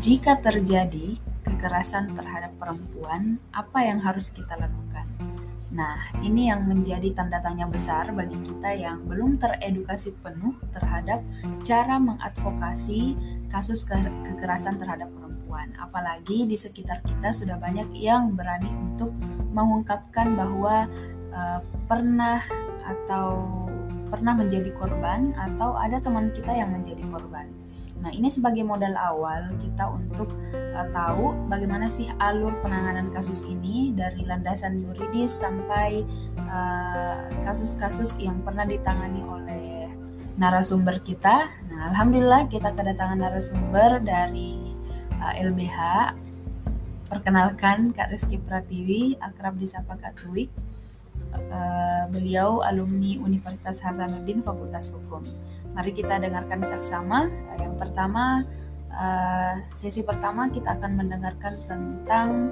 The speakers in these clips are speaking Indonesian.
jika terjadi kekerasan terhadap perempuan, apa yang harus kita lakukan? Nah, ini yang menjadi tanda tanya besar bagi kita yang belum teredukasi penuh terhadap cara mengadvokasi kasus ke kekerasan terhadap perempuan. Apalagi di sekitar kita sudah banyak yang berani untuk mengungkapkan bahwa uh, pernah atau pernah menjadi korban atau ada teman kita yang menjadi korban. Nah, ini sebagai modal awal kita untuk uh, tahu bagaimana sih alur penanganan kasus ini dari landasan yuridis sampai eh, kasus-kasus uh, yang pernah ditangani oleh narasumber kita. Nah, alhamdulillah kita kedatangan narasumber dari uh, eh, LBH. Perkenalkan Kak Rizky Pratiwi, akrab disapa Kak Tuik uh, beliau alumni Universitas Hasanuddin Fakultas Hukum. Mari kita dengarkan saksama. Yang pertama, uh, sesi pertama kita akan mendengarkan tentang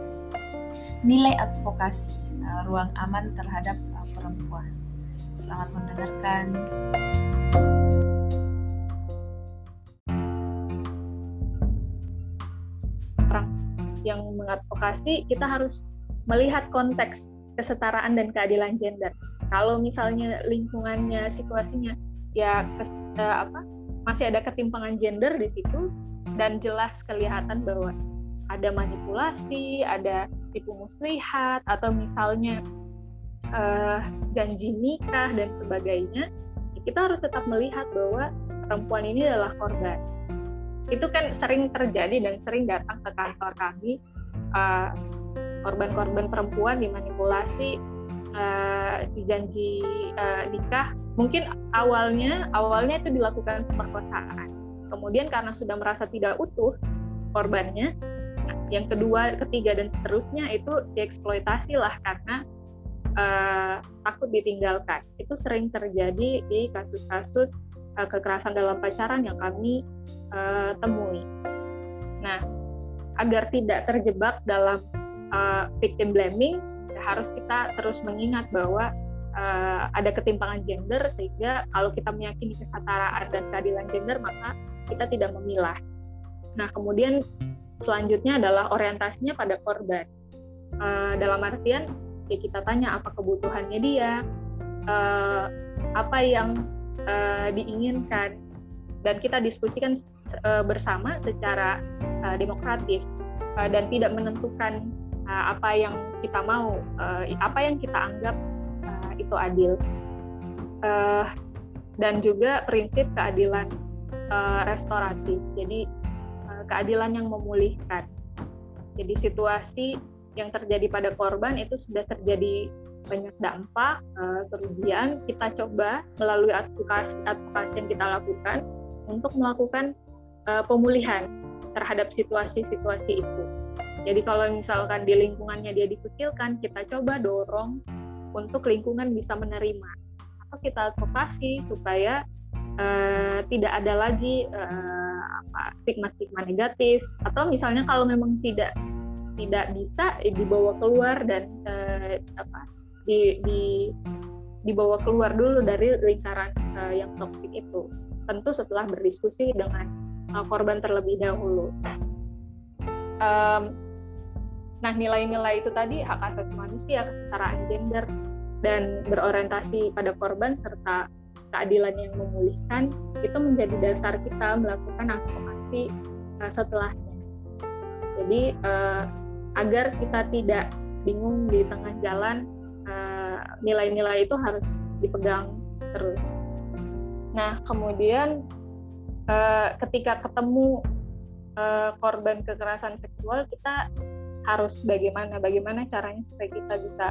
nilai advokasi, uh, ruang aman terhadap uh, perempuan. Selamat mendengarkan. Orang yang mengadvokasi, kita harus melihat konteks kesetaraan dan keadilan gender. Kalau misalnya lingkungannya, situasinya ya kes, uh, apa masih ada ketimpangan gender di situ dan jelas kelihatan bahwa ada manipulasi, ada tipu muslihat atau misalnya uh, janji nikah dan sebagainya, ya kita harus tetap melihat bahwa perempuan ini adalah korban. Itu kan sering terjadi dan sering datang ke kantor kami uh, korban-korban perempuan dimanipulasi uh, dijanji uh, nikah mungkin awalnya awalnya itu dilakukan pemerkosaan. Kemudian karena sudah merasa tidak utuh korbannya yang kedua ketiga dan seterusnya itu dieksploitasi lah karena uh, takut ditinggalkan. Itu sering terjadi di kasus-kasus uh, kekerasan dalam pacaran yang kami uh, temui. Nah agar tidak terjebak dalam uh, victim blaming harus kita terus mengingat bahwa uh, ada ketimpangan gender sehingga kalau kita meyakini kesetaraan dan keadilan gender maka kita tidak memilah. Nah kemudian selanjutnya adalah orientasinya pada korban. Uh, dalam artian ya kita tanya apa kebutuhannya dia, uh, apa yang uh, diinginkan dan kita diskusikan uh, bersama secara uh, demokratis uh, dan tidak menentukan uh, apa yang kita mau, uh, apa yang kita anggap uh, itu adil, dan juga prinsip keadilan restoratif. Jadi keadilan yang memulihkan. Jadi situasi yang terjadi pada korban itu sudah terjadi banyak dampak uh, kerugian. Kita coba melalui advokasi advokasi yang kita lakukan untuk melakukan pemulihan terhadap situasi-situasi itu. Jadi kalau misalkan di lingkungannya dia dikucilkan, kita coba dorong untuk lingkungan bisa menerima. Atau kita advokasi supaya uh, tidak ada lagi uh, apa stigma-stigma negatif. Atau misalnya kalau memang tidak tidak bisa eh, dibawa keluar dan uh, apa di, di dibawa keluar dulu dari lingkaran uh, yang toksik itu. Tentu setelah berdiskusi dengan uh, korban terlebih dahulu. Um, Nah, nilai-nilai itu tadi hak asasi manusia, kesetaraan gender, dan berorientasi pada korban serta keadilan yang memulihkan itu menjadi dasar kita melakukan advokasi uh, setelahnya. Jadi uh, agar kita tidak bingung di tengah jalan, eh, nilai-nilai uh, itu harus dipegang terus. Nah, kemudian uh, ketika ketemu uh, korban kekerasan seksual, kita harus bagaimana bagaimana caranya supaya kita bisa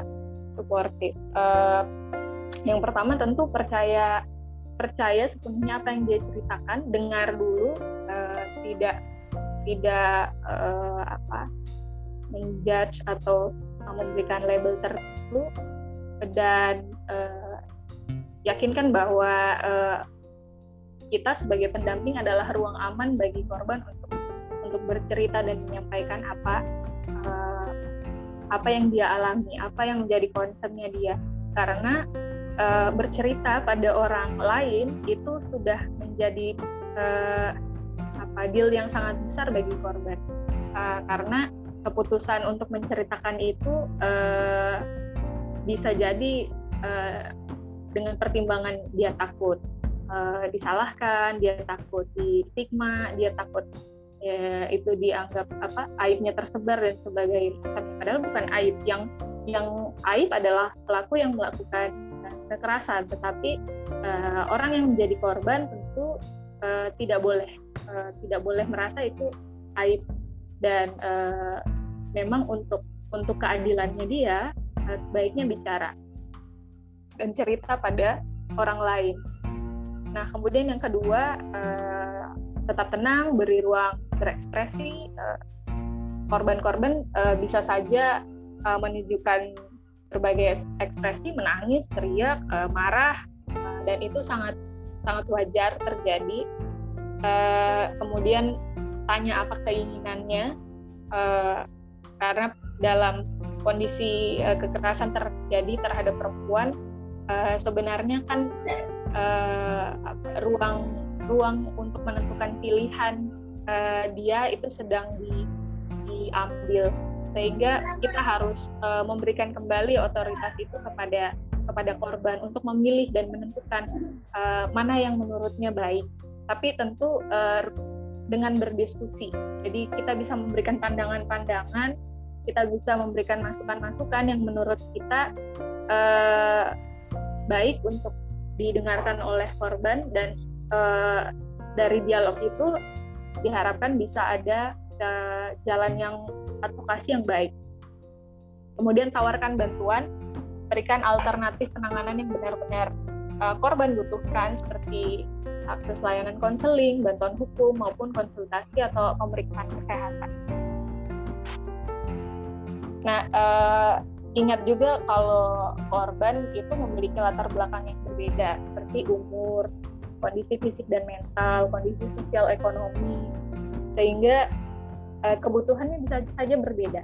supportive uh, yang pertama tentu percaya percaya sepenuhnya apa yang dia ceritakan dengar dulu uh, tidak tidak uh, apa menjudge atau memberikan label tertentu. Dan uh, yakinkan bahwa uh, kita sebagai pendamping adalah ruang aman bagi korban untuk untuk bercerita dan menyampaikan apa uh, apa yang dia alami, apa yang menjadi concernnya dia. Karena uh, bercerita pada orang lain itu sudah menjadi uh, apa deal yang sangat besar bagi korban uh, karena keputusan untuk menceritakan itu uh, bisa jadi uh, dengan pertimbangan dia takut uh, disalahkan, dia takut di stigma, dia takut ya, itu dianggap apa aibnya tersebar dan sebagainya. Padahal bukan aib yang yang aib adalah pelaku yang melakukan kekerasan, tetapi uh, orang yang menjadi korban tentu uh, tidak boleh uh, tidak boleh merasa itu aib dan uh, memang untuk untuk keadilannya dia uh, sebaiknya bicara dan cerita pada orang lain. Nah, kemudian yang kedua uh, tetap tenang, beri ruang berekspresi. Korban-korban uh, bisa saja uh, menunjukkan berbagai ekspresi, menangis, teriak, uh, marah, uh, dan itu sangat sangat wajar terjadi. Uh, kemudian tanya apa keinginannya, uh, karena dalam kondisi uh, kekerasan terjadi terhadap perempuan, uh, sebenarnya kan uh, ruang ruang untuk menentukan pilihan uh, dia itu sedang di, diambil. Sehingga kita harus uh, memberikan kembali otoritas itu kepada kepada korban untuk memilih dan menentukan uh, mana yang menurutnya baik. Tapi tentu uh, dengan berdiskusi. Jadi kita bisa memberikan pandangan-pandangan kita bisa memberikan masukan-masukan yang menurut kita uh, baik untuk didengarkan oleh korban dan uh, dari dialog itu diharapkan bisa ada uh, jalan yang advokasi yang baik. Kemudian tawarkan bantuan, berikan alternatif penanganan yang benar-benar uh, korban butuhkan seperti akses layanan konseling, bantuan hukum maupun konsultasi atau pemeriksaan kesehatan. Nah, uh, ingat juga kalau korban itu memiliki latar belakang yang berbeda seperti umur, kondisi fisik dan mental, kondisi sosial ekonomi, sehingga uh, kebutuhannya bisa saja berbeda.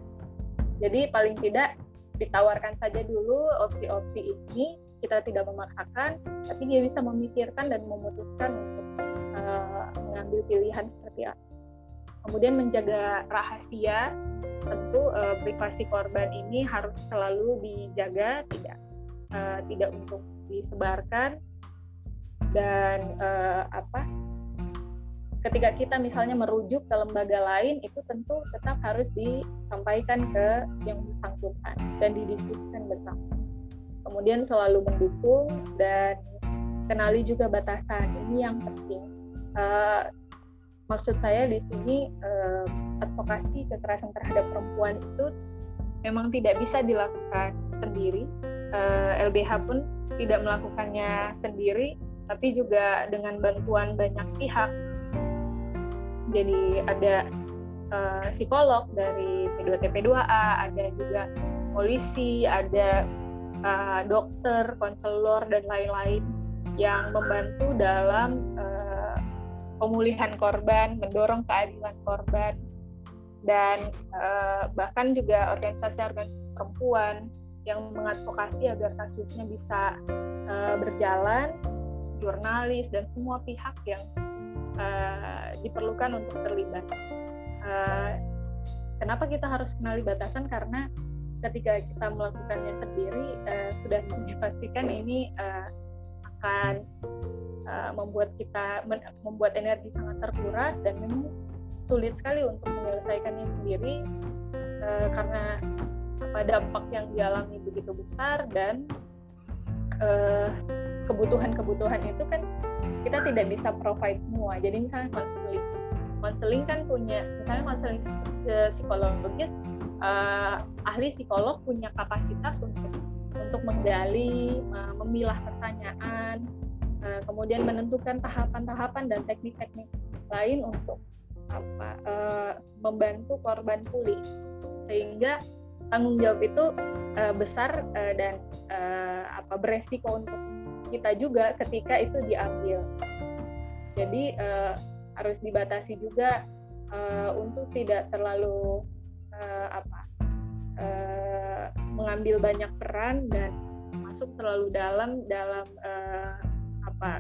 Jadi paling tidak ditawarkan saja dulu opsi-opsi ini, kita tidak memaksakan, tapi dia bisa memikirkan dan memutuskan untuk uh, mengambil pilihan seperti apa. Kemudian menjaga rahasia tentu uh, privasi korban ini harus selalu dijaga tidak uh, tidak untuk disebarkan dan uh, apa ketika kita misalnya merujuk ke lembaga lain itu tentu tetap harus disampaikan ke yang bersangkutan dan didiskusikan bersama. Kemudian selalu mendukung dan kenali juga batasan. Ini yang penting. Uh, maksud saya di sini uh, advokasi kekerasan terhadap perempuan itu memang tidak bisa dilakukan sendiri. Uh, LBH pun tidak melakukannya sendiri, tapi juga dengan bantuan banyak pihak. Jadi ada uh, psikolog dari P2TP2A, ada juga polisi, ada uh, dokter, konselor dan lain-lain yang membantu dalam uh, pemulihan korban, mendorong keadilan korban dan uh, bahkan juga organisasi-organisasi perempuan yang mengadvokasi agar kasusnya bisa uh, berjalan, jurnalis dan semua pihak yang uh, diperlukan untuk terlibat. Uh, kenapa kita harus kenali batasan? Karena ketika kita melakukannya sendiri uh, sudah dipastikan ini uh, akan uh, membuat kita membuat energi sangat terkuras dan memang sulit sekali untuk menyelesaikannya sendiri uh, karena apa dampak yang dialami begitu besar dan kebutuhan-kebutuhan uh, itu kan kita tidak bisa provide semua. Jadi misalnya konseling, konseling kan punya misalnya konseling psikologis uh, ahli psikolog punya kapasitas untuk untuk menggali, uh, memilah pertanyaan, uh, kemudian menentukan tahapan-tahapan dan teknik-teknik lain untuk apa uh, membantu korban pulih. Sehingga tanggung jawab itu uh, besar uh, dan uh, apa beresiko untuk kita juga ketika itu diambil. Jadi uh, harus dibatasi juga uh, untuk tidak terlalu uh, apa uh, mengambil banyak peran dan masuk terlalu dalam dalam uh, apa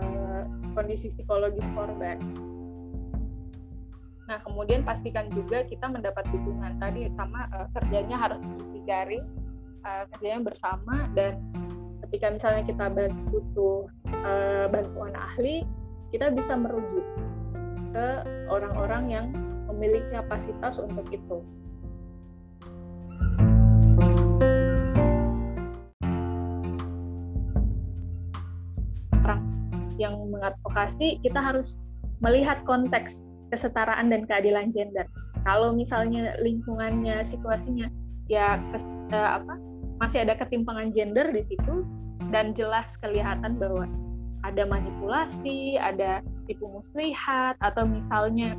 uh, kondisi psikologis korban. Nah, kemudian pastikan juga kita mendapat dukungan tadi sama uh, kerjanya harus digaring, uh, kerjanya bersama dan ketika misalnya kita butuh uh, bantuan ahli, kita bisa merujuk ke orang-orang yang memiliki kapasitas untuk itu. Orang yang mengadvokasi, kita harus melihat konteks kesetaraan dan keadilan gender. Kalau misalnya lingkungannya, situasinya ya uh, apa masih ada ketimpangan gender di situ dan jelas kelihatan bahwa ada manipulasi, ada tipu muslihat atau misalnya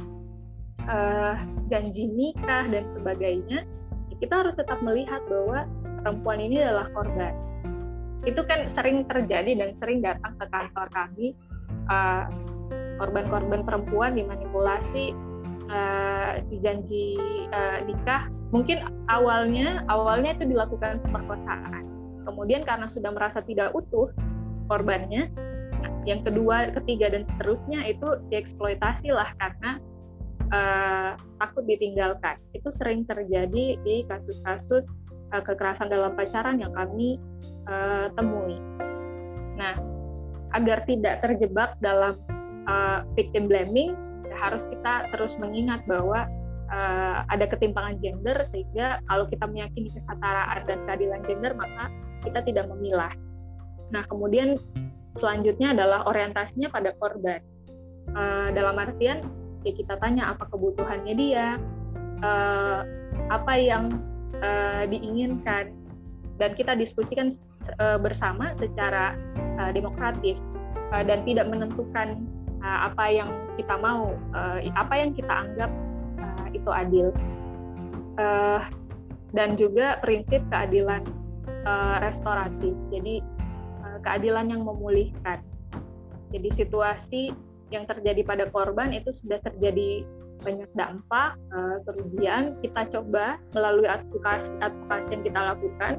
uh, janji nikah dan sebagainya, kita harus tetap melihat bahwa perempuan ini adalah korban. Itu kan sering terjadi dan sering datang ke kantor kami uh, korban-korban perempuan dimanipulasi uh, dijanji uh, nikah mungkin awalnya awalnya itu dilakukan pemerkosaan kemudian karena sudah merasa tidak utuh korbannya yang kedua ketiga dan seterusnya itu dieksploitasi lah karena uh, takut ditinggalkan. Itu sering terjadi di kasus-kasus uh, kekerasan dalam pacaran yang kami uh, temui. Nah agar tidak terjebak dalam uh, victim blaming harus kita terus mengingat bahwa uh, ada ketimpangan gender sehingga kalau kita meyakini kesetaraan dan keadilan gender maka kita tidak memilah. Nah kemudian selanjutnya adalah orientasinya pada korban. Uh, dalam artian ya kita tanya apa kebutuhannya dia, uh, apa yang uh, diinginkan dan kita diskusikan uh, bersama secara uh, demokratis uh, dan tidak menentukan uh, apa yang kita mau, uh, apa yang kita anggap uh, itu adil, uh, dan juga prinsip keadilan uh, restoratif. Jadi uh, keadilan yang memulihkan. Jadi situasi yang terjadi pada korban itu sudah terjadi banyak dampak uh, kerugian. Kita coba melalui advokasi advokasi yang kita lakukan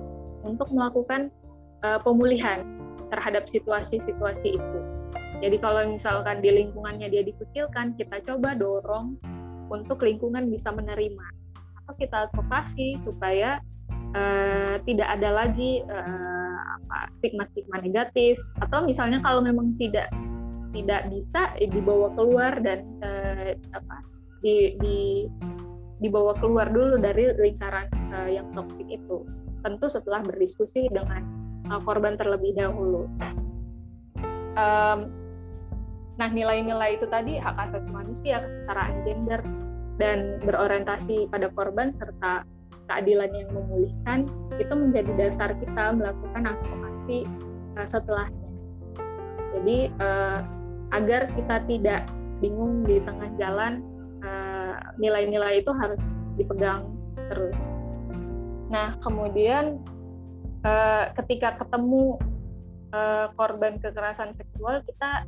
untuk melakukan pemulihan terhadap situasi-situasi itu. Jadi kalau misalkan di lingkungannya dia dikucilkan, kita coba dorong untuk lingkungan bisa menerima. Atau kita advokasi supaya uh, tidak ada lagi uh, stigma-stigma negatif. Atau misalnya kalau memang tidak tidak bisa eh, dibawa keluar dan uh, apa di, di dibawa keluar dulu dari lingkaran uh, yang toksik itu. Tentu setelah berdiskusi dengan uh, korban terlebih dahulu. Um, Nah, nilai-nilai itu tadi hak asasi manusia, kesetaraan gender, dan berorientasi pada korban serta keadilan yang memulihkan itu menjadi dasar kita melakukan advokasi uh, setelahnya. Jadi uh, agar kita tidak bingung di tengah jalan, eh, nilai-nilai itu harus dipegang terus. Nah, kemudian uh, ketika ketemu uh, korban kekerasan seksual, kita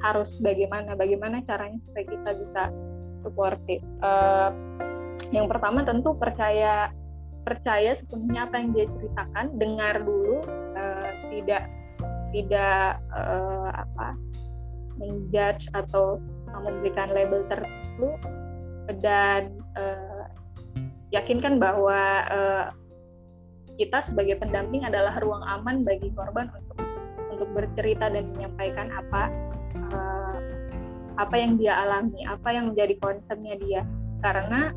harus bagaimana bagaimana caranya supaya kita bisa supportive uh, yang pertama tentu percaya percaya sepenuhnya apa yang dia ceritakan dengar dulu uh, tidak tidak uh, apa menjudge atau memberikan label tertentu dan uh, yakinkan bahwa uh, kita sebagai pendamping adalah ruang aman bagi korban untuk untuk bercerita dan menyampaikan apa uh, apa yang dia alami, apa yang menjadi concernnya dia. Karena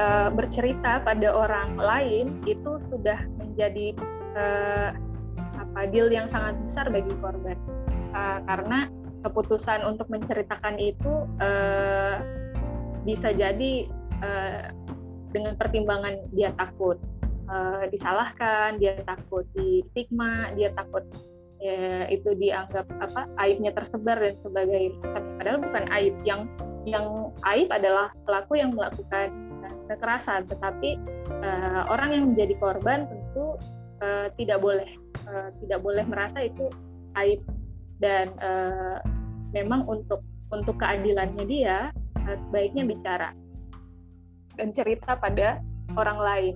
uh, bercerita pada orang lain itu sudah menjadi uh, apa deal yang sangat besar bagi korban. Uh, karena keputusan untuk menceritakan itu uh, bisa jadi uh, dengan pertimbangan dia takut uh, disalahkan, dia takut di stigma, dia takut ya, itu dianggap apa aibnya tersebar dan sebagainya padahal bukan aib yang yang aib adalah pelaku yang melakukan kekerasan tetapi uh, orang yang menjadi korban tentu uh, tidak boleh uh, tidak boleh merasa itu aib dan uh, memang untuk untuk keadilannya dia uh, sebaiknya bicara dan cerita pada orang lain.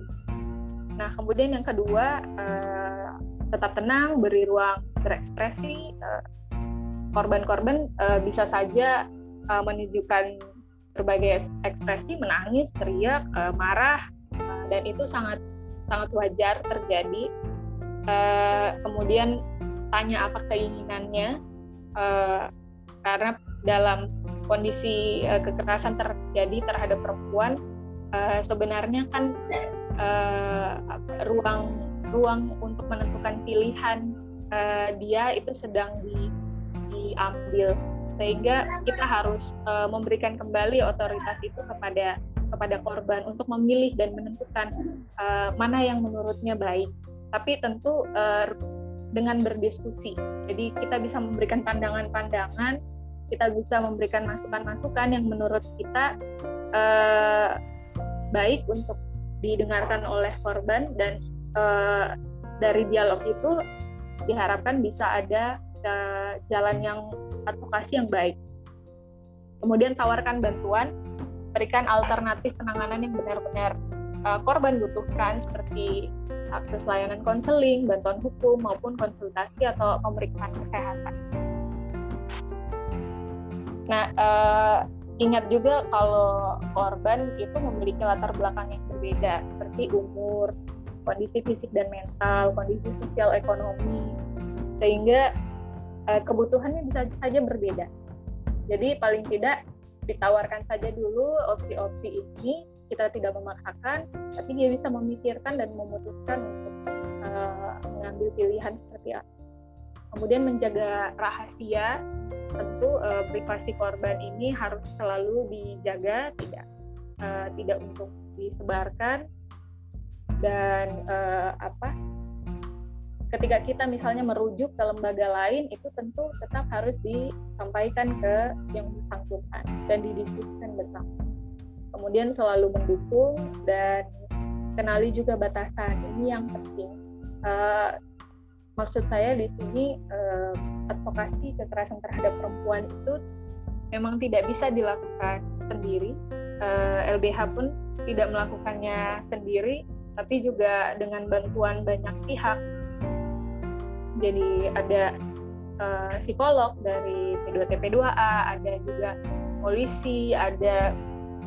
Nah, kemudian yang kedua, uh, tetap tenang, beri ruang berekspresi. Korban-korban uh, bisa saja menunjukkan berbagai ekspresi menangis teriak uh, marah uh, dan itu sangat sangat wajar terjadi. Uh, kemudian tanya apa keinginannya uh, karena dalam kondisi uh, kekerasan terjadi terhadap perempuan uh, sebenarnya kan uh, ruang ruang untuk menentukan pilihan uh, dia itu sedang di, diambil sehingga kita harus uh, memberikan kembali otoritas itu kepada kepada korban untuk memilih dan menentukan uh, mana yang menurutnya baik. Tapi tentu uh, dengan berdiskusi. Jadi kita bisa memberikan pandangan-pandangan kita bisa memberikan masukan-masukan yang menurut kita uh, baik untuk didengarkan oleh korban dan uh, dari dialog itu diharapkan bisa ada uh, jalan yang advokasi yang baik. Kemudian tawarkan bantuan, berikan alternatif penanganan yang benar-benar uh, korban butuhkan seperti akses layanan konseling, bantuan hukum maupun konsultasi atau pemeriksaan kesehatan. Nah, uh, ingat juga kalau korban itu memiliki latar belakang yang berbeda seperti umur, kondisi fisik dan mental, kondisi sosial ekonomi, sehingga uh, kebutuhannya bisa saja berbeda. Jadi paling tidak ditawarkan saja dulu opsi-opsi ini, kita tidak memaksakan, tapi dia bisa memikirkan dan memutuskan untuk uh, mengambil pilihan seperti apa. Kemudian menjaga rahasia, tentu uh, privasi korban ini harus selalu dijaga, tidak uh, tidak untuk disebarkan dan uh, apa ketika kita misalnya merujuk ke lembaga lain itu tentu tetap harus disampaikan ke yang bersangkutan dan didiskusikan bersama. Kemudian selalu mendukung dan kenali juga batasan. Ini yang penting. Uh, maksud saya di sini uh, advokasi kekerasan terhadap perempuan itu memang tidak bisa dilakukan sendiri. Uh, LBH pun tidak melakukannya sendiri tapi juga dengan bantuan banyak pihak. Jadi ada uh, psikolog dari P2TP2A, ada juga polisi, ada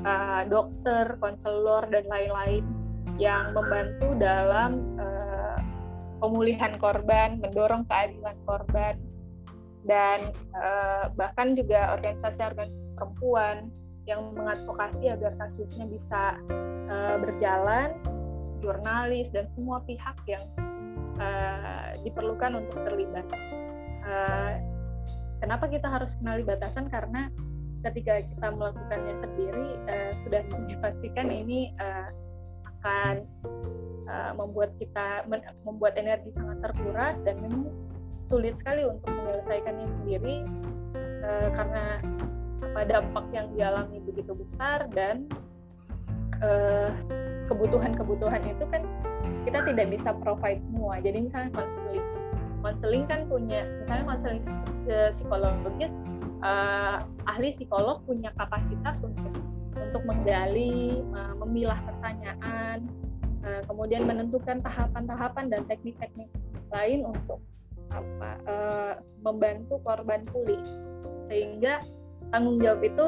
uh, dokter, konselor dan lain-lain yang membantu dalam uh, pemulihan korban, mendorong keadilan korban dan uh, bahkan juga organisasi-organisasi perempuan yang mengadvokasi agar kasusnya bisa uh, berjalan jurnalis dan semua pihak yang uh, diperlukan untuk terlibat. Uh, kenapa kita harus kenali batasan? Karena ketika kita melakukannya sendiri uh, sudah dipastikan ini uh, akan uh, membuat kita membuat energi sangat terkuras dan memang sulit sekali untuk menyelesaikannya sendiri uh, karena apa dampak yang dialami begitu besar dan uh, kebutuhan-kebutuhan itu kan kita tidak bisa provide semua. Jadi misalnya konseling, konseling kan punya misalnya konseling psikologis uh, ahli psikolog punya kapasitas untuk untuk menggali, memilah pertanyaan, uh, kemudian menentukan tahapan-tahapan dan teknik-teknik lain untuk apa uh, membantu korban pulih sehingga tanggung jawab itu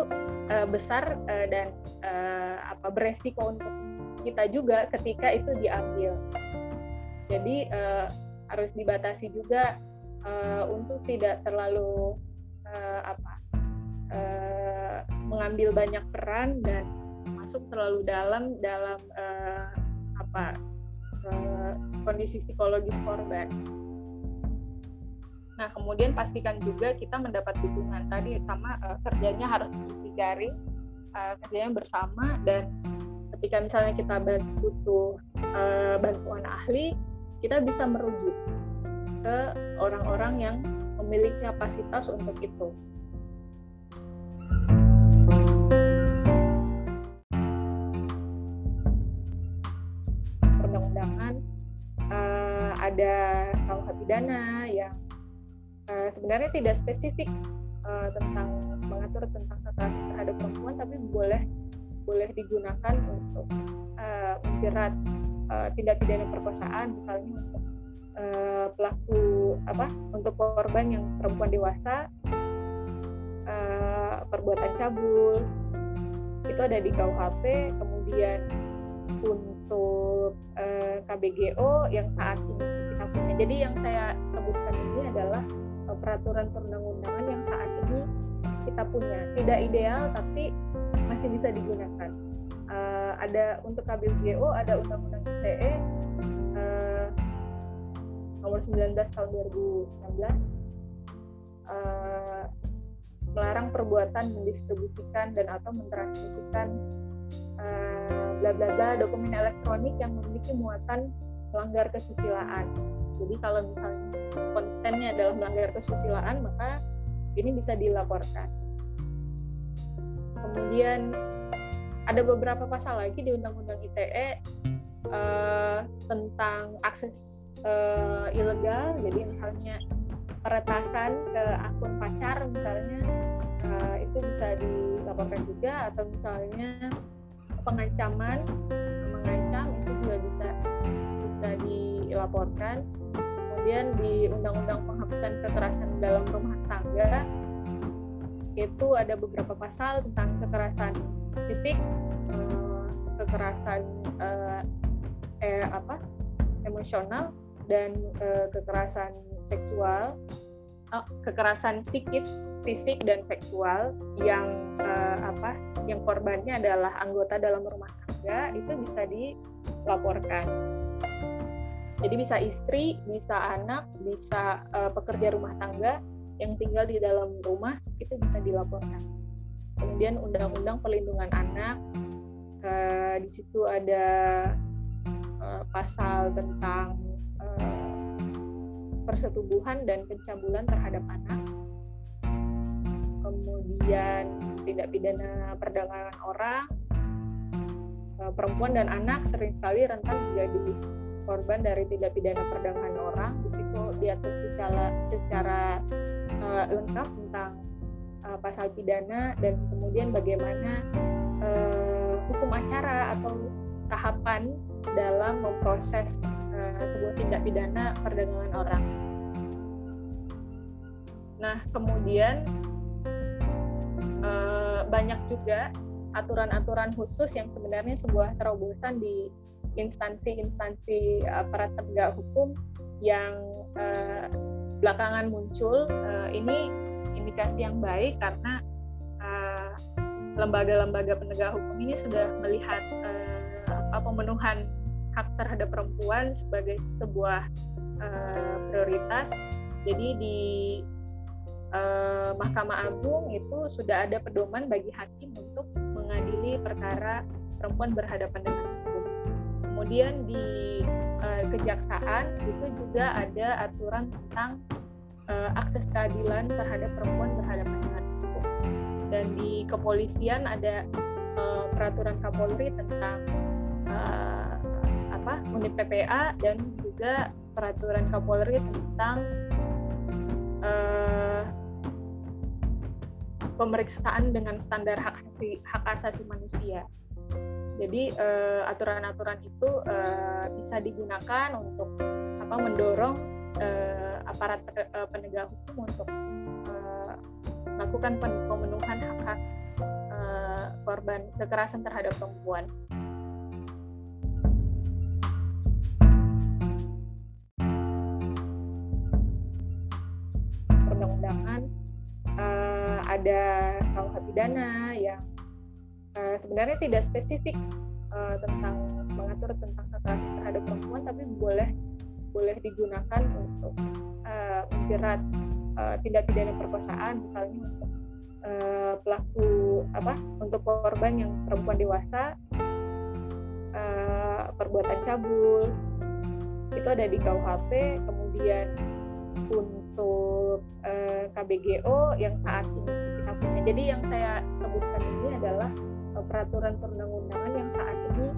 uh, besar uh, dan uh, apa beresiko untuk kita juga ketika itu diambil. Jadi uh, harus dibatasi juga uh, untuk tidak terlalu uh, apa uh, mengambil banyak peran dan masuk terlalu dalam dalam uh, apa uh, kondisi psikologis korban. Nah, kemudian pastikan juga kita mendapat dukungan tadi sama uh, kerjanya harus digaring, uh, kerjanya bersama dan ketika misalnya kita butuh uh, bantuan ahli, kita bisa merujuk ke orang-orang yang memiliki kapasitas untuk itu. Perundang-undangan uh, ada KUH pidana yang uh, sebenarnya tidak spesifik uh, tentang mengatur tentang kekerasan terhadap perempuan tapi boleh boleh digunakan untuk uh, menjerat uh, tindak pidana perkosaan misalnya untuk uh, pelaku apa untuk korban yang perempuan dewasa uh, perbuatan cabul. Itu ada di KUHP kemudian untuk uh, KBGO yang saat ini kita punya. Jadi yang saya sebutkan ini adalah peraturan perundang-undangan yang saat ini kita punya. Tidak ideal tapi masih bisa digunakan uh, ada untuk KBGO ada undang-undang ITE uh, nomor 19 tahun 2019 uh, melarang perbuatan mendistribusikan dan atau mentransmisikan bla bla bla dokumen elektronik yang memiliki muatan melanggar kesusilaan. Jadi kalau misalnya kontennya adalah melanggar kesusilaan maka ini bisa dilaporkan. Kemudian ada beberapa pasal lagi di Undang-Undang ITE uh, eh, tentang akses uh, ilegal. Jadi misalnya peretasan ke akun pacar misalnya uh, itu bisa dilaporkan juga atau misalnya pengancaman mengancam itu juga bisa bisa dilaporkan kemudian di undang-undang penghapusan kekerasan dalam rumah tangga itu ada beberapa pasal tentang kekerasan fisik uh, kekerasan uh, eh apa emosional dan uh, kekerasan seksual, uh, kekerasan psikis, fisik dan seksual yang uh, apa? Yang korbannya adalah anggota dalam rumah tangga itu bisa dilaporkan. Jadi bisa istri, bisa anak, bisa uh, pekerja rumah tangga yang tinggal di dalam rumah itu bisa dilaporkan. Kemudian undang-undang perlindungan anak, uh, di situ ada uh, pasal tentang persetubuhan dan pencabulan terhadap anak, kemudian tindak pidana perdagangan orang, perempuan dan anak sering sekali rentan menjadi korban dari tindak pidana perdagangan orang. Di situ diatur secara secara uh, lengkap tentang uh, pasal pidana dan kemudian bagaimana uh, hukum acara atau tahapan dalam memproses uh, sebuah tindak pidana perdagangan orang. Nah, kemudian uh, banyak juga aturan-aturan khusus yang sebenarnya sebuah terobosan di instansi-instansi aparat penegak hukum yang uh, belakangan muncul. Uh, ini indikasi yang baik karena lembaga-lembaga penegak hukum ini sudah melihat uh, pemenuhan hak terhadap perempuan sebagai sebuah uh, prioritas. Jadi di uh, Mahkamah Agung itu sudah ada pedoman bagi hakim untuk mengadili perkara perempuan berhadapan dengan. Kemudian di uh, kejaksaan itu juga ada aturan tentang uh, akses keadilan terhadap perempuan berhadapan dengan hukum. Dan di kepolisian ada uh, peraturan Kapolri tentang uh, apa unit PPA dan juga peraturan Kapolri tentang uh, pemeriksaan dengan standar hak hak asasi manusia. Jadi aturan aturan-aturan itu uh, bisa digunakan untuk apa mendorong uh, aparat penegak hukum untuk melakukan pemenuhan hak-hak korban kekerasan terhadap perempuan. ada KUH pidana yang uh, sebenarnya tidak spesifik uh, tentang mengatur tentang kekerasan terhadap perempuan tapi boleh boleh digunakan untuk uh, menjerat uh, tindak pidana perkosaan misalnya untuk uh, pelaku apa untuk korban yang perempuan dewasa uh, perbuatan cabul itu ada di KUHP kemudian untuk uh, KBGO yang saat ini kita punya. Jadi yang saya sebutkan ini adalah uh, peraturan perundang-undangan yang saat ini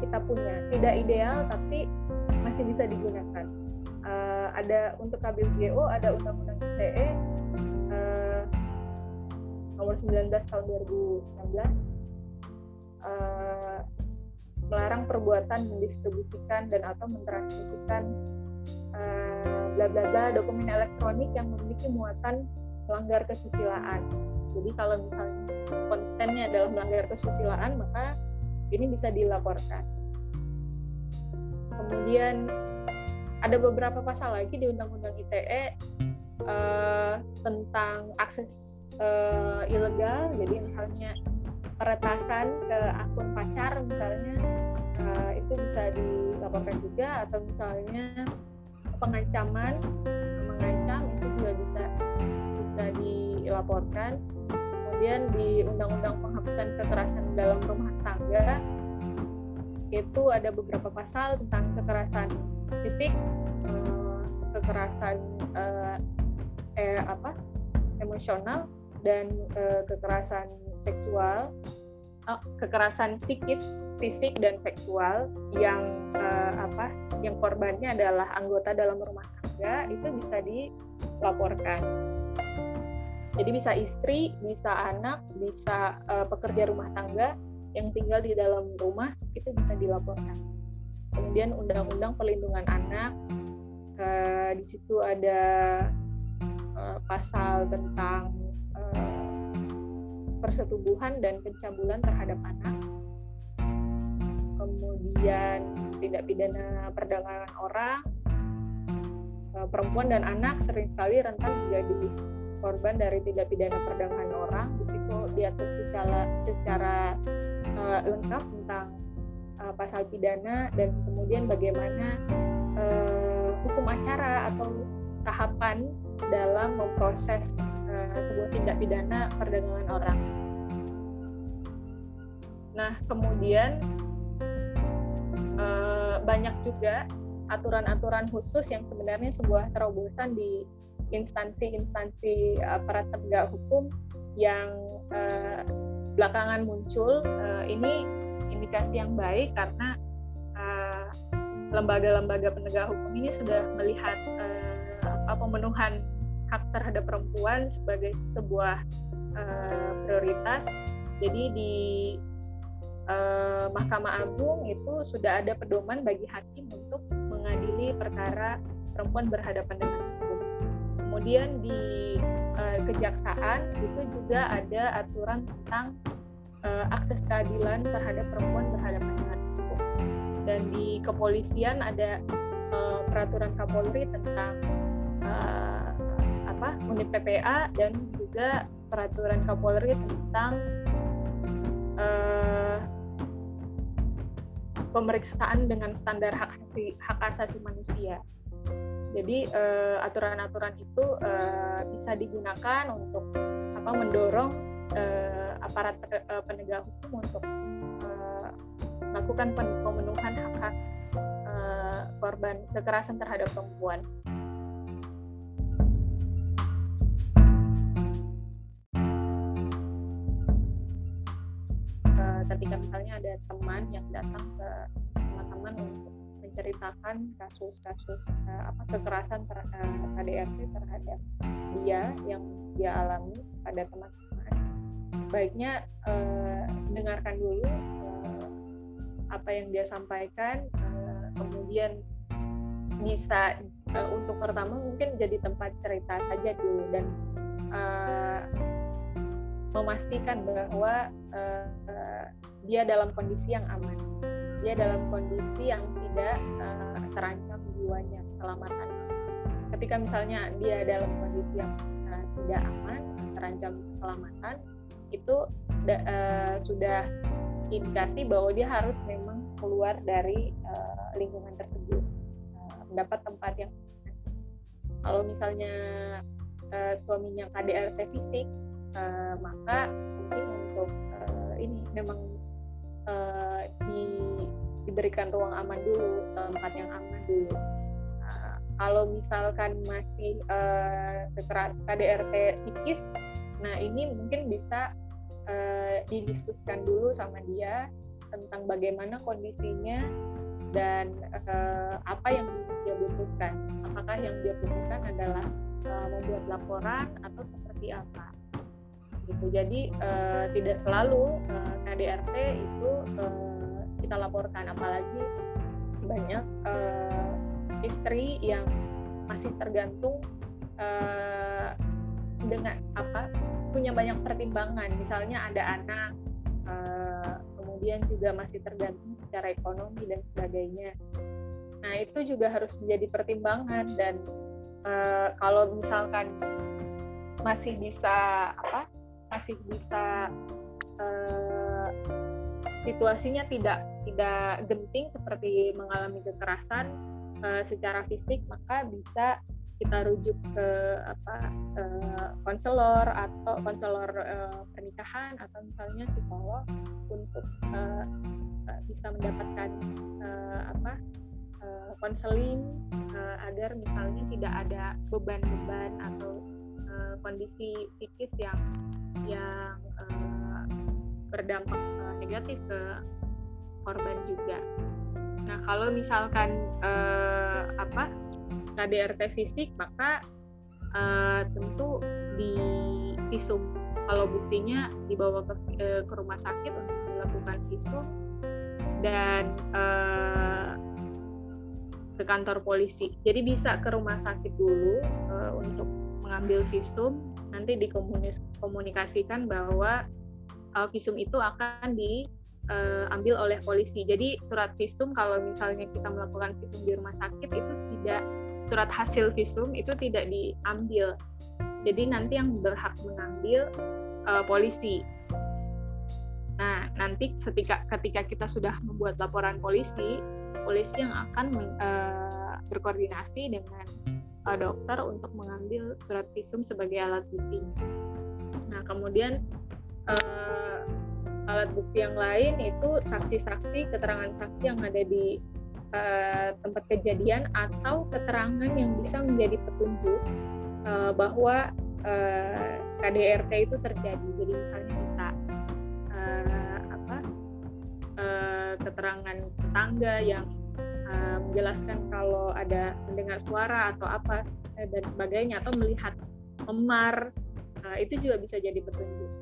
kita punya. Tidak ideal tapi masih bisa digunakan. Uh, ada untuk KBGO ada Undang-Undang ITE uh, nomor 19 tahun 2019 uh, melarang perbuatan mendistribusikan dan atau mentransmisikan uh, bla bla bla dokumen elektronik yang memiliki muatan melanggar kesusilaan. Jadi kalau misalnya kontennya adalah melanggar kesusilaan, maka ini bisa dilaporkan. Kemudian ada beberapa pasal lagi di Undang-Undang ITE eh, tentang akses uh, ilegal. Jadi misalnya peretasan ke akun pacar misalnya uh, itu bisa dilaporkan juga atau misalnya pengancaman mengancam itu juga bisa bisa dilaporkan kemudian di undang-undang penghapusan kekerasan dalam rumah tangga itu ada beberapa pasal tentang kekerasan fisik eh, kekerasan eh, eh apa emosional dan eh, kekerasan seksual oh, kekerasan psikis fisik dan seksual yang eh, apa yang korbannya adalah anggota dalam rumah tangga itu bisa dilaporkan jadi bisa istri, bisa anak, bisa uh, pekerja rumah tangga yang tinggal di dalam rumah itu bisa dilaporkan. Kemudian undang-undang perlindungan anak uh, di situ ada uh, pasal tentang uh, persetubuhan dan pencabulan terhadap anak. Kemudian tindak pidana perdagangan orang, perempuan dan anak sering sekali rentan menjadi korban dari tindak pidana perdagangan orang di situ diatur secara secara uh, lengkap tentang uh, pasal pidana dan kemudian bagaimana uh, hukum acara atau tahapan dalam memproses uh, sebuah tindak pidana perdagangan orang. Nah, kemudian uh, banyak juga aturan-aturan khusus yang sebenarnya sebuah terobosan di instansi-instansi aparat penegak hukum yang uh, belakangan muncul uh, ini indikasi yang baik karena lembaga-lembaga uh, penegak hukum ini sudah melihat uh, pemenuhan hak terhadap perempuan sebagai sebuah uh, prioritas. Jadi di uh, Mahkamah Agung itu sudah ada pedoman bagi hakim untuk mengadili perkara perempuan berhadapan dengan kemudian di uh, kejaksaan itu juga ada aturan tentang uh, akses keadilan terhadap perempuan berhadapan dengan hukum dan di kepolisian ada uh, peraturan Kapolri tentang uh, apa unit PPA dan juga peraturan Kapolri tentang uh, pemeriksaan dengan standar hak hak asasi manusia. Jadi uh, aturan-aturan itu uh, bisa digunakan untuk apa mendorong uh, aparat uh, penegak hukum untuk uh, melakukan pemenuhan hak-hak uh, korban kekerasan terhadap perempuan. ketika misalnya ada teman yang datang ke teman-teman untuk menceritakan kasus-kasus uh, apa kekerasan ter, uh, KDRT terhadap dia yang dia alami pada teman-teman. Baiknya uh, dengarkan dulu uh, apa yang dia sampaikan uh, kemudian bisa uh, untuk pertama mungkin jadi tempat cerita saja dulu dan uh, memastikan bahwa uh, dia dalam kondisi yang aman dia dalam kondisi yang tidak uh, terancam jiwanya, keselamatan. Ketika misalnya dia dalam kondisi yang uh, tidak aman, terancam keselamatan, itu uh, sudah indikasi bahwa dia harus memang keluar dari uh, lingkungan tersebut, uh, mendapat tempat yang kalau misalnya uh, suaminya KDRT fisik, uh, maka mungkin untuk uh, ini memang uh, di, diberikan ruang aman dulu tempat yang aman dulu. Uh, kalau misalkan masih uh, kekeras KDRT psikis nah ini mungkin bisa uh, didiskusikan dulu sama dia tentang bagaimana kondisinya dan uh, apa yang dia butuhkan. Apakah yang dia butuhkan adalah uh, membuat laporan atau seperti apa gitu. Jadi uh, tidak selalu uh, eh, KDRT itu uh, kita laporkan. Apalagi banyak uh, istri yang masih tergantung uh, dengan apa punya banyak pertimbangan. Misalnya ada anak uh, kemudian juga masih tergantung secara ekonomi dan sebagainya. Nah itu juga harus menjadi pertimbangan dan uh, kalau misalkan masih bisa apa masih bisa uh, situasinya tidak tidak genting seperti mengalami kekerasan uh, secara fisik maka bisa kita rujuk ke apa uh, konselor atau konselor uh, pernikahan atau misalnya psikolog untuk uh, bisa mendapatkan uh, apa konseling uh, agar misalnya tidak ada beban-beban atau uh, kondisi psikis yang yang uh, berdampak uh, negatif ke korban juga. Nah kalau misalkan uh, apa KDRT fisik maka uh, tentu di visum kalau buktinya dibawa ke, uh, ke rumah sakit untuk dilakukan visum dan uh, ke kantor polisi. Jadi bisa ke rumah sakit dulu uh, untuk mengambil visum, nanti dikomunikasikan bahwa uh, visum itu akan diambil uh, oleh polisi. Jadi surat visum kalau misalnya kita melakukan visum di rumah sakit itu tidak surat hasil visum itu tidak diambil. Jadi nanti yang berhak mengambil uh, polisi. Nah, nanti ketika ketika kita sudah membuat laporan polisi, polisi yang akan uh, berkoordinasi dengan uh, dokter untuk mengambil surat visum sebagai alat bukti. Nah, kemudian uh, alat bukti yang lain itu saksi-saksi, keterangan saksi yang ada di uh, tempat kejadian atau keterangan yang bisa menjadi petunjuk uh, bahwa uh, KDRT itu terjadi. Jadi misalnya bisa uh, apa uh, keterangan tetangga yang uh, menjelaskan kalau ada mendengar suara atau apa dan sebagainya atau melihat memar uh, itu juga bisa jadi petunjuk.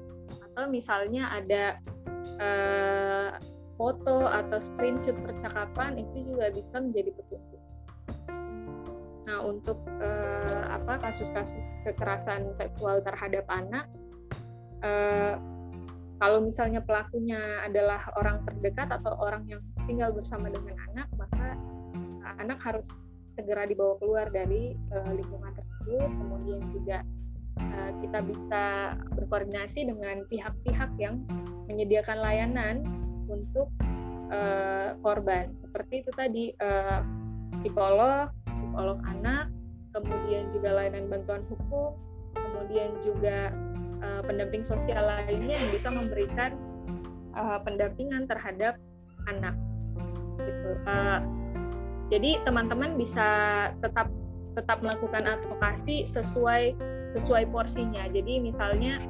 Atau misalnya ada uh, foto atau screenshot percakapan itu juga bisa menjadi petunjuk. Nah, untuk eh, apa kasus-kasus kekerasan seksual terhadap anak, eh, kalau misalnya pelakunya adalah orang terdekat atau orang yang tinggal bersama dengan anak, maka anak harus segera dibawa keluar dari eh, lingkungan tersebut. Kemudian juga eh, kita bisa berkoordinasi dengan pihak-pihak yang menyediakan layanan untuk uh, korban. Seperti itu tadi uh, psikolog psikolog anak kemudian juga layanan bantuan hukum kemudian juga uh, pendamping sosial lainnya yang bisa memberikan uh, pendampingan terhadap anak gitu uh, jadi teman-teman bisa tetap tetap melakukan advokasi sesuai sesuai porsinya jadi misalnya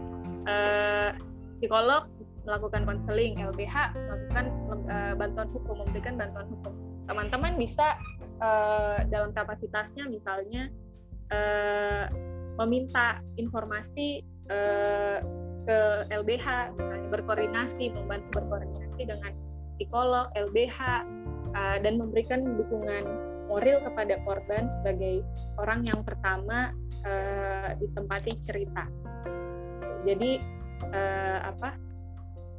uh, psikolog melakukan konseling, LBH melakukan uh, bantuan hukum, memberikan bantuan hukum. Teman-teman bisa uh, dalam kapasitasnya misalnya uh, meminta informasi uh, ke LBH, berkoordinasi, membantu berkoordinasi dengan psikolog, LBH, uh, dan memberikan dukungan moral kepada korban sebagai orang yang pertama uh, ditempati cerita. Jadi uh, apa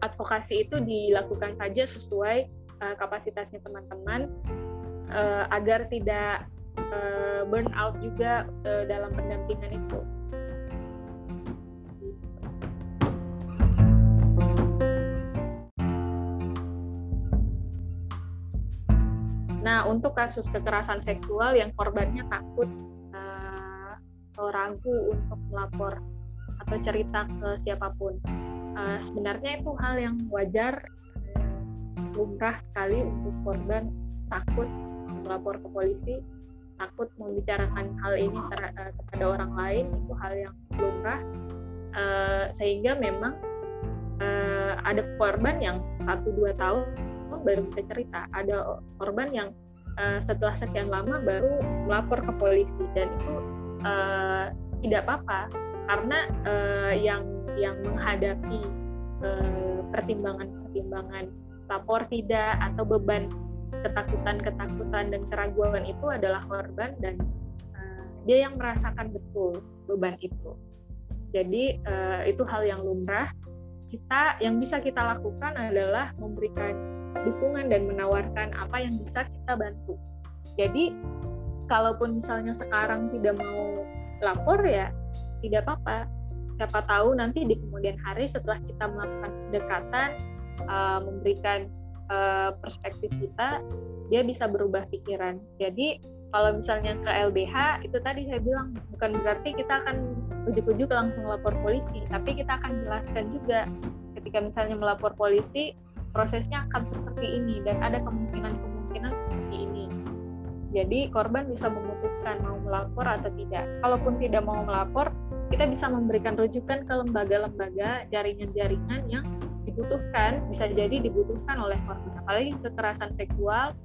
advokasi itu dilakukan saja sesuai uh, kapasitasnya teman-teman uh, agar tidak uh, burn out juga uh, dalam pendampingan itu. Nah, untuk kasus kekerasan seksual yang korbannya takut uh, atau ragu untuk melapor atau cerita ke siapa pun. Uh, sebenarnya itu hal yang wajar, uh, lumrah sekali untuk korban takut melapor ke polisi, takut membicarakan hal ini ter, uh, kepada orang lain itu hal yang lumrah, uh, sehingga memang uh, ada korban yang satu dua tahun baru bisa cerita, ada korban yang uh, setelah sekian lama baru melapor ke polisi dan itu uh, tidak apa-apa karena uh, yang yang menghadapi uh, pertimbangan-pertimbangan lapor tidak atau beban ketakutan-ketakutan dan keraguan itu adalah korban dan uh, dia yang merasakan betul beban itu. Jadi uh, itu hal yang lumrah. Kita yang bisa kita lakukan adalah memberikan dukungan dan menawarkan apa yang bisa kita bantu. Jadi kalaupun misalnya sekarang tidak mau lapor ya tidak apa-apa. Siapa tahu nanti di kemudian hari setelah kita melakukan pendekatan, uh, memberikan uh, perspektif kita, dia bisa berubah pikiran. Jadi kalau misalnya ke LBH itu tadi saya bilang bukan berarti kita akan ujuk-ujuk langsung lapor polisi, tapi kita akan jelaskan juga ketika misalnya melapor polisi prosesnya akan seperti ini dan ada kemungkinan-kemungkinan seperti ini. Jadi korban bisa memutuskan mau melapor atau tidak. Kalaupun tidak mau melapor, kita bisa memberikan rujukan ke lembaga-lembaga jaringan-jaringan yang dibutuhkan bisa jadi dibutuhkan oleh korban apalagi kekerasan seksual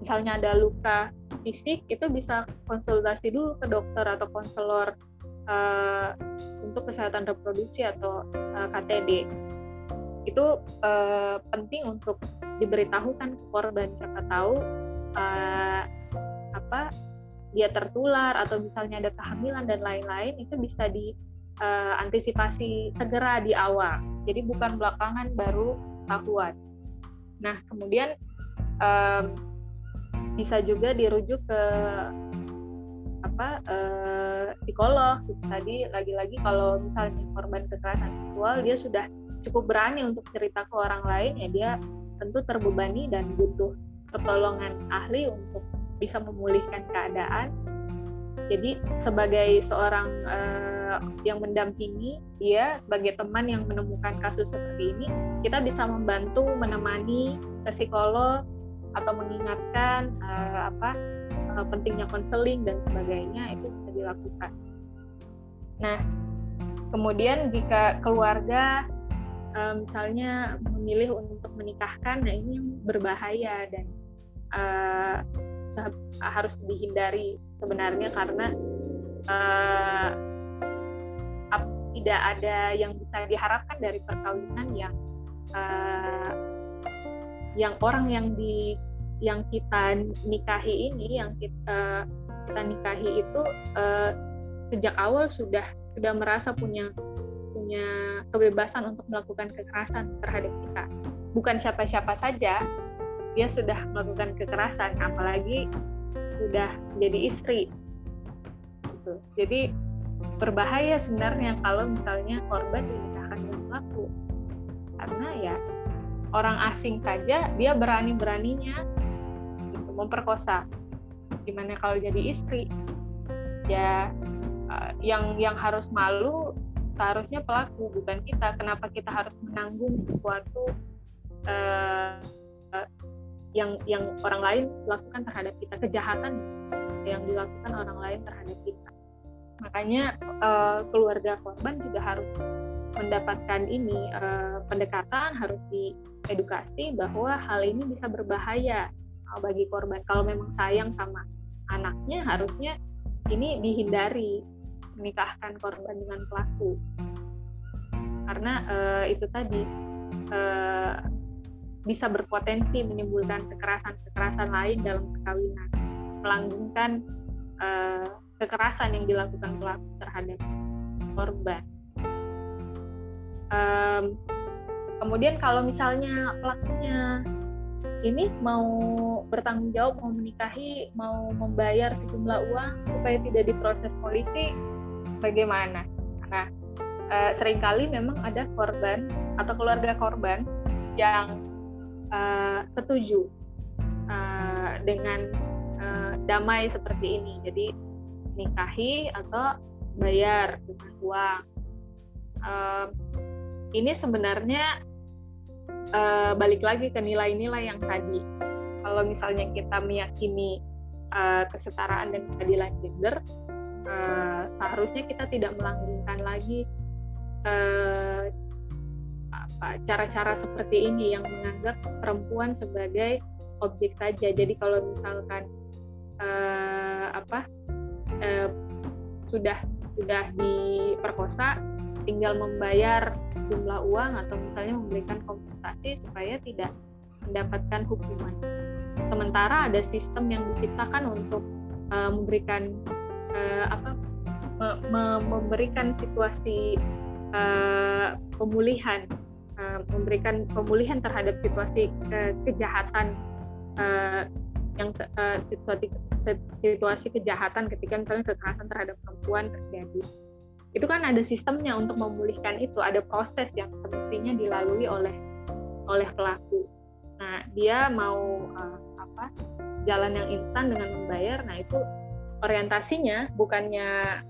misalnya ada luka fisik itu bisa konsultasi dulu ke dokter atau konselor uh, untuk kesehatan reproduksi atau uh, eh, KTD itu uh, penting untuk diberitahukan ke korban siapa tahu uh, apa dia tertular atau misalnya ada kehamilan dan lain-lain itu bisa diantisipasi uh, segera di awal. Jadi bukan belakangan baru tahuan. Nah kemudian um, bisa juga dirujuk ke apa uh, psikolog. Tadi lagi-lagi kalau misalnya korban kekerasan seksual dia sudah cukup berani untuk cerita ke orang lain ya dia tentu terbebani dan butuh pertolongan ahli untuk bisa memulihkan keadaan. Jadi sebagai seorang uh, yang mendampingi dia sebagai teman yang menemukan kasus seperti ini, kita bisa membantu menemani psikolog atau mengingatkan uh, apa uh, pentingnya konseling dan sebagainya itu bisa dilakukan. Nah, kemudian jika keluarga uh, misalnya memilih untuk menikahkan, nah ini berbahaya dan uh, harus dihindari sebenarnya karena uh, tidak ada yang bisa diharapkan dari perkawinan yang uh, yang orang yang di yang kita nikahi ini yang kita kita nikahi itu uh, sejak awal sudah sudah merasa punya punya kebebasan untuk melakukan kekerasan terhadap kita. Bukan siapa-siapa saja dia sudah melakukan kekerasan apalagi sudah jadi istri. Gitu. jadi berbahaya sebenarnya kalau misalnya korban dinikahkan dengan pelaku karena ya orang asing saja dia berani beraninya memperkosa. Gimana kalau jadi istri? Ya uh, yang yang harus malu seharusnya pelaku bukan kita. Kenapa kita harus menanggung sesuatu uh, yang yang orang lain lakukan terhadap kita? Kejahatan yang dilakukan orang lain terhadap kita. Makanya uh, keluarga korban juga harus mendapatkan ini uh, pendekatan harus diedukasi bahwa hal ini bisa berbahaya bagi korban. Kalau memang sayang sama anaknya harusnya ini dihindari menikahkan korban dengan pelaku. Karena uh, itu tadi uh, bisa berpotensi menimbulkan kekerasan-kekerasan lain dalam perkawinan, melanggengkan uh, kekerasan yang dilakukan pelaku terhadap korban. Um, kemudian kalau misalnya pelakunya ini mau bertanggung jawab, mau menikahi, mau membayar sejumlah uang supaya tidak diproses polisi, bagaimana? Nah, uh, sering kali memang ada korban atau keluarga korban yang uh, setuju uh, dengan uh, damai seperti ini. Jadi nikahi atau bayar dengan uang. Uh, ini sebenarnya uh, balik lagi ke nilai-nilai yang tadi. Kalau misalnya kita meyakini uh, kesetaraan dan keadilan gender, uh, seharusnya kita tidak melanggengkan lagi uh, cara-cara seperti ini yang menganggap perempuan sebagai objek saja. Jadi kalau misalkan uh, apa uh, sudah sudah diperkosa, tinggal membayar jumlah uang atau misalnya memberikan kompensasi supaya tidak mendapatkan hukuman. Sementara ada sistem yang diciptakan untuk uh, memberikan uh, apa me me memberikan situasi uh, pemulihan uh, memberikan pemulihan terhadap situasi uh, kejahatan uh, yang uh, situasi situasi kejahatan ketika misalnya kekerasan terhadap perempuan terjadi itu kan ada sistemnya untuk memulihkan itu. Ada proses yang semestinya dilalui oleh oleh pelaku. Nah dia mau uh, apa jalan yang instan dengan membayar. Nah itu orientasinya bukannya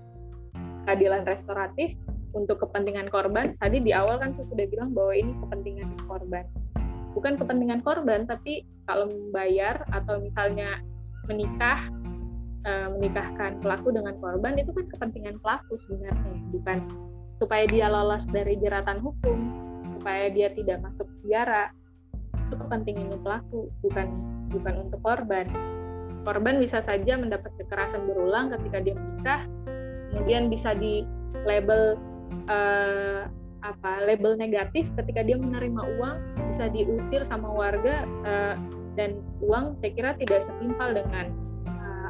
keadilan restoratif untuk kepentingan korban. Tadi di awal kan saya sudah bilang bahwa ini kepentingan korban. Bukan kepentingan korban tapi kalau membayar atau misalnya menikah uh, menikahkan pelaku dengan korban itu kan kepentingan pelaku sebenarnya bukan supaya dia lolos dari jeratan hukum supaya dia tidak masuk penjara. Itu kepentingan pelaku bukan bukan untuk korban. Korban bisa saja mendapat kekerasan berulang ketika dia menikah kemudian bisa di label uh, apa label negatif ketika dia menerima uang bisa diusir sama warga uh, dan uang saya kira tidak setimpal dengan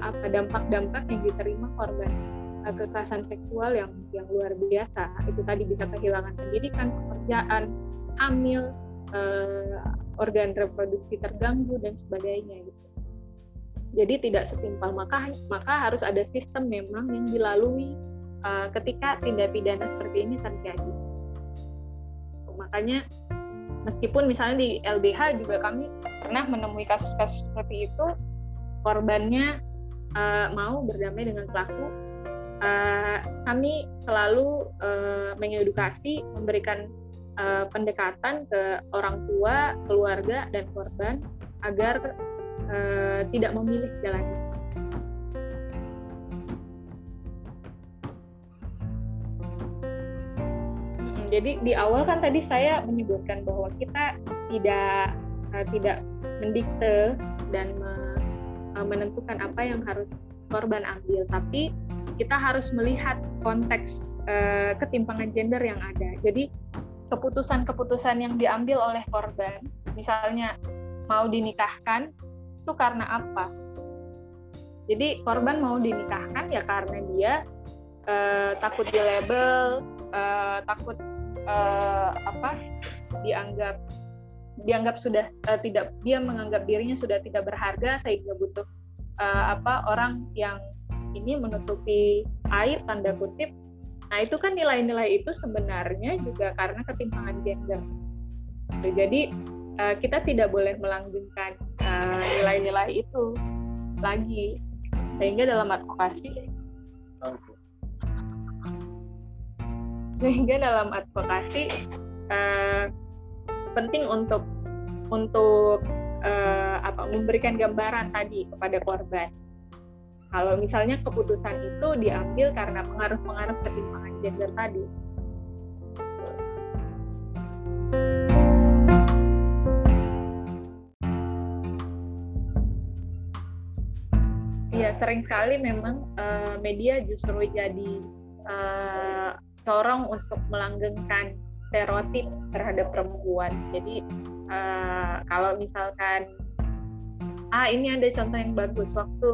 apa dampak-dampak yang diterima korban uh, kekerasan seksual yang yang luar biasa. Itu tadi bisa kehilangan pendidikan pekerjaan hamil uh, organ reproduksi terganggu dan sebagainya gitu. Jadi tidak setimpal. Maka maka harus ada sistem memang yang dilalui uh, ketika tindak pidana seperti ini terjadi. Makanya meskipun misalnya di LBH juga kami pernah menemui kasus-kasus seperti itu korbannya uh, mau berdamai dengan pelaku, uh, kami selalu uh, mengedukasi, memberikan uh, pendekatan ke orang tua, keluarga, dan korban agar uh, tidak memilih jalan. Jadi di awal kan tadi saya menyebutkan bahwa kita tidak tidak mendikte dan Eh, menentukan apa yang harus korban ambil, tapi kita harus melihat konteks uh, ketimpangan gender yang ada. Jadi keputusan-keputusan yang diambil oleh korban, misalnya mau dinikahkan, itu karena apa? Jadi korban mau dinikahkan ya karena dia uh, takut di label, uh, takut uh, apa? dianggap dianggap sudah uh, tidak dia menganggap dirinya sudah tidak berharga sehingga butuh uh, apa orang yang ini menutupi aib tanda kutip. Nah itu kan nilai-nilai itu sebenarnya juga karena ketimpangan gender. Jadi uh, kita tidak boleh melanggengkan nilai-nilai uh, itu lagi. Sehingga dalam advokasi sehingga dalam advokasi uh, penting untuk untuk uh, apa memberikan gambaran tadi kepada korban. Kalau misalnya keputusan itu diambil karena pengaruh-pengaruh ketimpangan gender tadi. Ya sering sekali memang uh, media justru jadi uh, corong untuk melanggengkan stereotip terhadap perempuan. Jadi uh, kalau misalkan ah ini ada contoh yang bagus waktu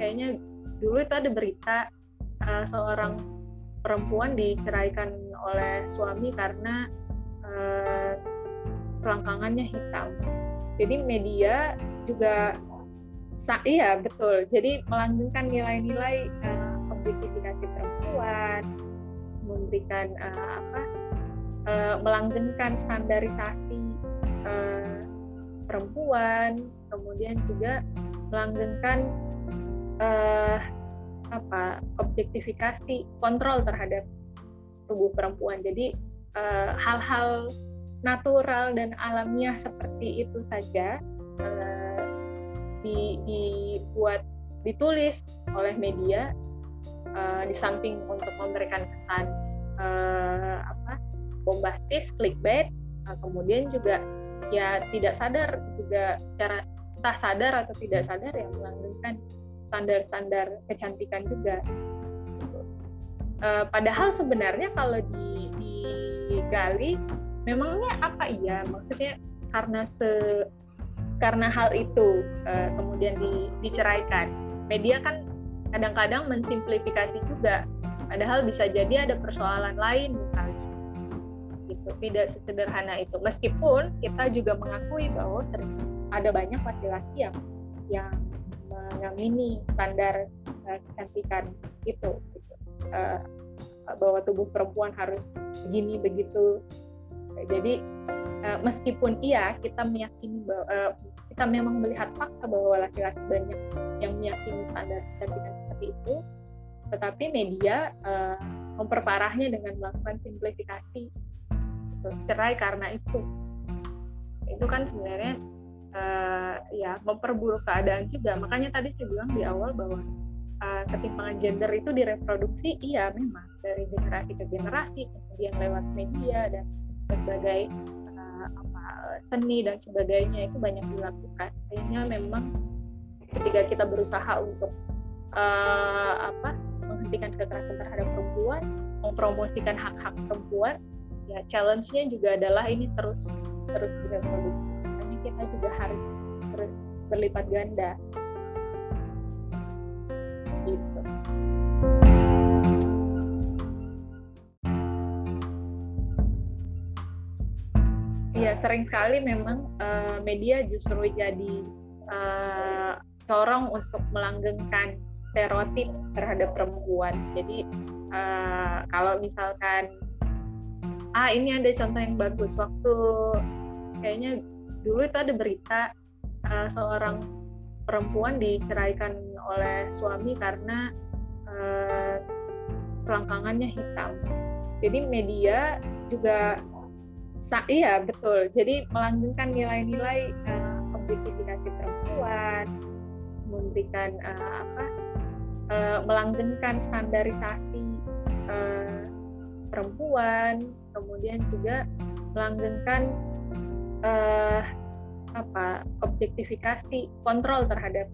kayaknya dulu itu ada berita uh, seorang perempuan diceraikan oleh suami karena uh, selangkangannya hitam. Jadi media juga iya betul. Jadi melanggengkan nilai-nilai uh, objektifikasi perempuan, memberikan uh, apa uh, melanggengkan standarisasi uh, perempuan, kemudian juga melanggengkan uh, apa objektifikasi kontrol terhadap tubuh perempuan. Jadi hal-hal uh, natural dan alamiah seperti itu saja uh, di, dibuat ditulis oleh media uh, di samping untuk memberikan kesan uh, apa bombastis, clickbait, nah, kemudian juga ya tidak sadar juga cara entah sadar atau tidak sadar yang melanggengkan standar-standar kecantikan juga. Uh, padahal sebenarnya kalau di, digali, memangnya apa iya? Maksudnya karena se karena hal itu uh, kemudian di, diceraikan. Media kan kadang-kadang mensimplifikasi juga padahal bisa jadi ada persoalan lain gitu. Tidak sesederhana itu. Meskipun kita juga mengakui bahwa sering ada banyak laki-laki yang yang mengamini standar uh, kecantikan itu gitu. uh, bahwa tubuh perempuan harus begini begitu. Jadi uh, meskipun iya kita meyakini bahwa uh, kita memang melihat fakta bahwa laki-laki banyak yang meyakini standar kecantikan seperti itu tetapi media uh, memperparahnya dengan melakukan simplifikasi gitu. cerai karena itu. Itu kan sebenarnya uh, ya memperburuk keadaan juga. Makanya tadi saya bilang di awal bahwa uh, ketimpangan gender itu direproduksi iya memang. Dari generasi ke generasi kemudian lewat media dan berbagai uh, apa seni dan sebagainya itu banyak dilakukan. Sehingga memang ketika kita berusaha untuk uh, apa menghentikan kekerasan terhadap perempuan, mempromosikan hak-hak perempuan, ya challenge-nya juga adalah ini terus terus berevolusi. Makanya kita juga harus terus berlipat ganda. Gitu. Ya sering sekali memang uh, media justru jadi uh, corong untuk melanggengkan stereotip terhadap perempuan. Jadi uh, kalau misalkan ah ini ada contoh yang bagus waktu kayaknya dulu itu ada berita uh, seorang perempuan diceraikan oleh suami karena uh, selangkangannya hitam. Jadi media juga iya betul. Jadi melanggengkan nilai-nilai uh, objektifikasi perempuan, memberikan uh, apa uh, melanggengkan standarisasi uh, perempuan, kemudian juga melanggengkan uh, apa objektifikasi kontrol terhadap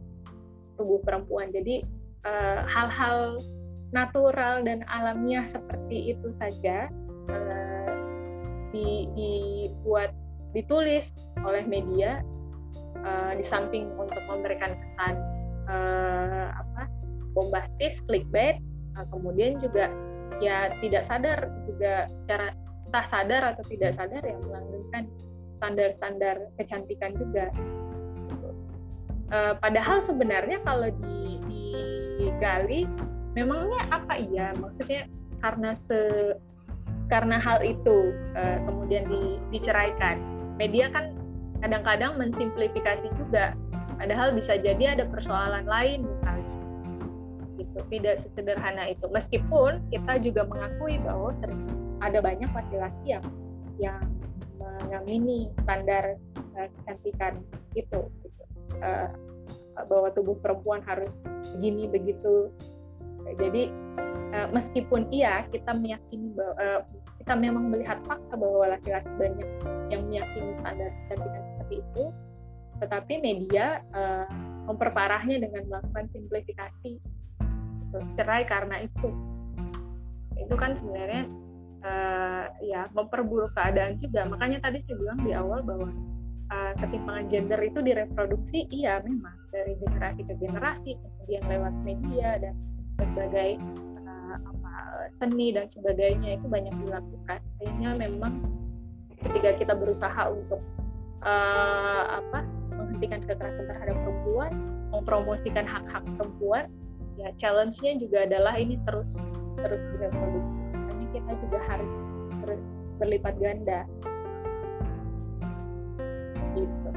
tubuh perempuan. Jadi hal-hal uh, natural dan alamiah seperti itu saja uh, di, dibuat ditulis oleh media uh, di samping untuk memberikan kesan uh, apa bombastis, clickbait, kemudian juga ya tidak sadar juga cara entah sadar atau tidak sadar yang melanggengkan standar-standar kecantikan juga. Uh, padahal sebenarnya kalau di, digali, memangnya apa iya? Maksudnya karena se karena hal itu uh, kemudian di, diceraikan. Media kan kadang-kadang mensimplifikasi juga, padahal bisa jadi ada persoalan lain misalnya gitu tidak sesederhana itu meskipun kita juga mengakui bahwa sering ada banyak laki-laki yang yang mengamini standar uh, kecantikan itu gitu. uh, bahwa tubuh perempuan harus begini begitu. Jadi uh, meskipun iya kita meyakini bahwa uh, kita memang melihat fakta bahwa laki-laki banyak yang meyakini standar kecantikan seperti itu tetapi media uh, memperparahnya dengan melakukan simplifikasi gitu. Cerai karena itu. Itu kan sebenarnya uh, ya memperburuk keadaan juga. Makanya tadi saya bilang di awal bahwa uh, ketimpangan gender itu direproduksi iya memang dari generasi ke generasi kemudian lewat media dan berbagai uh, apa seni dan sebagainya itu banyak dilakukan. Sehingga memang ketika kita berusaha untuk uh, apa menghentikan kekerasan terhadap perempuan mempromosikan hak-hak perempuan ya challenge-nya juga adalah ini terus terus makanya kita juga harus berlipat ganda. Gitu